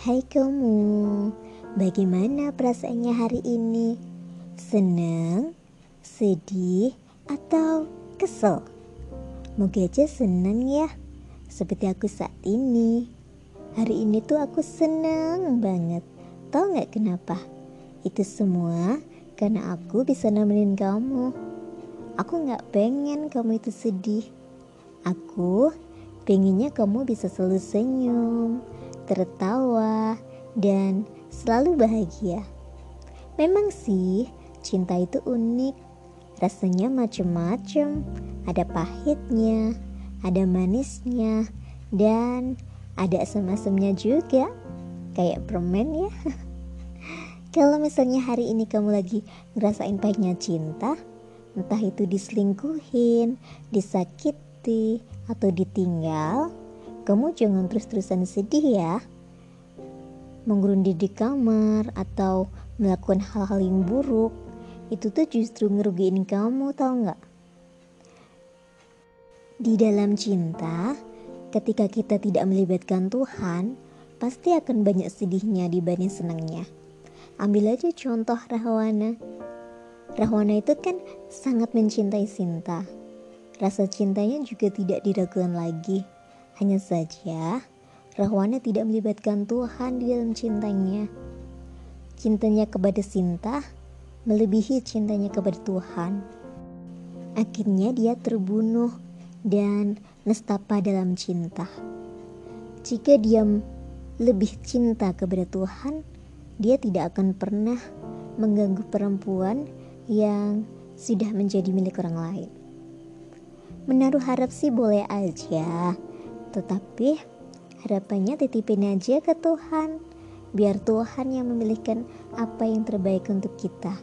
Hai kamu, bagaimana perasaannya hari ini? Senang, sedih, atau kesel? Moga aja senang ya, seperti aku saat ini. Hari ini tuh aku senang banget. Tahu nggak kenapa? Itu semua karena aku bisa nemenin kamu. Aku nggak pengen kamu itu sedih. Aku pengennya kamu bisa selalu senyum, tertawa, dan selalu bahagia. Memang sih, cinta itu unik. Rasanya macam-macam. Ada pahitnya, ada manisnya, dan ada asam-asamnya juga. Kayak permen ya. Kalau misalnya hari ini kamu lagi ngerasain pahitnya cinta, entah itu diselingkuhin, disakiti, atau ditinggal, kamu jangan terus-terusan sedih ya. Mengurundir di kamar atau melakukan hal-hal yang buruk, itu tuh justru ngerugiin kamu, tau nggak? Di dalam cinta, ketika kita tidak melibatkan Tuhan, pasti akan banyak sedihnya dibanding senangnya. Ambil aja contoh Rahwana. Rahwana itu kan sangat mencintai Sinta. Rasa cintanya juga tidak diragukan lagi. Hanya saja, Rahwana tidak melibatkan Tuhan di dalam cintanya. Cintanya kepada Sinta melebihi cintanya kepada Tuhan. Akhirnya dia terbunuh dan nestapa dalam cinta. Jika dia lebih cinta kepada Tuhan, dia tidak akan pernah mengganggu perempuan yang sudah menjadi milik orang lain. Menaruh harap sih boleh aja, tetapi harapannya titipin aja ke Tuhan, biar Tuhan yang memilihkan apa yang terbaik untuk kita.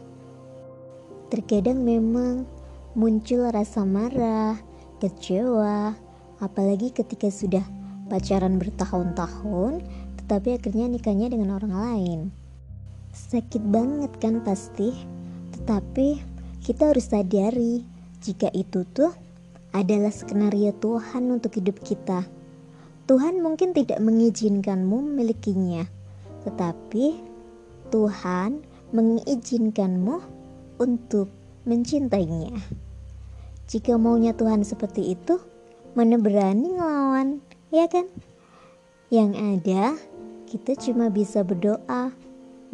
Terkadang memang muncul rasa marah, kecewa, apalagi ketika sudah pacaran bertahun-tahun, tetapi akhirnya nikahnya dengan orang lain. Sakit banget kan pasti? Tetapi kita harus sadari jika itu tuh adalah skenario Tuhan untuk hidup kita. Tuhan mungkin tidak mengizinkanmu memilikinya, tetapi Tuhan mengizinkanmu untuk mencintainya. Jika maunya Tuhan seperti itu, mana berani ngelawan, ya kan? Yang ada, kita cuma bisa berdoa,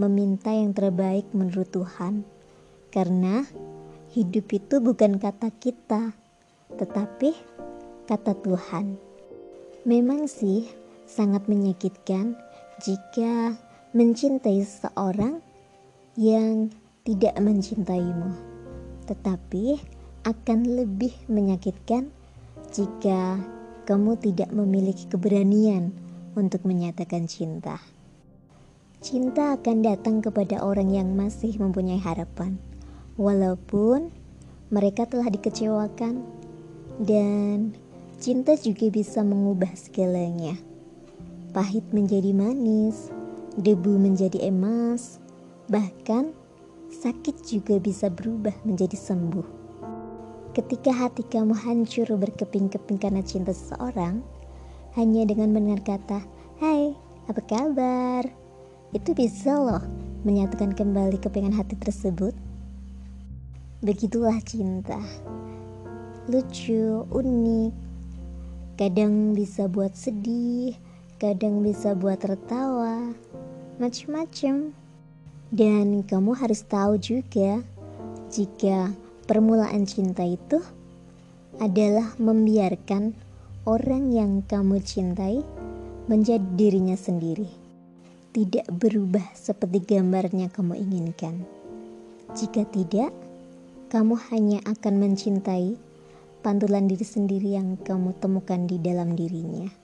meminta yang terbaik menurut Tuhan. Karena hidup itu bukan kata kita, tetapi kata Tuhan. Memang sih sangat menyakitkan jika mencintai seseorang yang tidak mencintaimu. Tetapi akan lebih menyakitkan jika kamu tidak memiliki keberanian untuk menyatakan cinta. Cinta akan datang kepada orang yang masih mempunyai harapan walaupun mereka telah dikecewakan dan cinta juga bisa mengubah segalanya. Pahit menjadi manis, debu menjadi emas, bahkan sakit juga bisa berubah menjadi sembuh. Ketika hati kamu hancur berkeping-keping karena cinta seseorang, hanya dengan mendengar kata, "Hai, apa kabar?" Itu bisa loh menyatukan kembali kepingan hati tersebut. Begitulah cinta. Lucu, unik. Kadang bisa buat sedih, kadang bisa buat tertawa. Macam-macam. Dan kamu harus tahu juga jika permulaan cinta itu adalah membiarkan orang yang kamu cintai menjadi dirinya sendiri, tidak berubah seperti gambarnya kamu inginkan. Jika tidak, kamu hanya akan mencintai pantulan diri sendiri yang kamu temukan di dalam dirinya.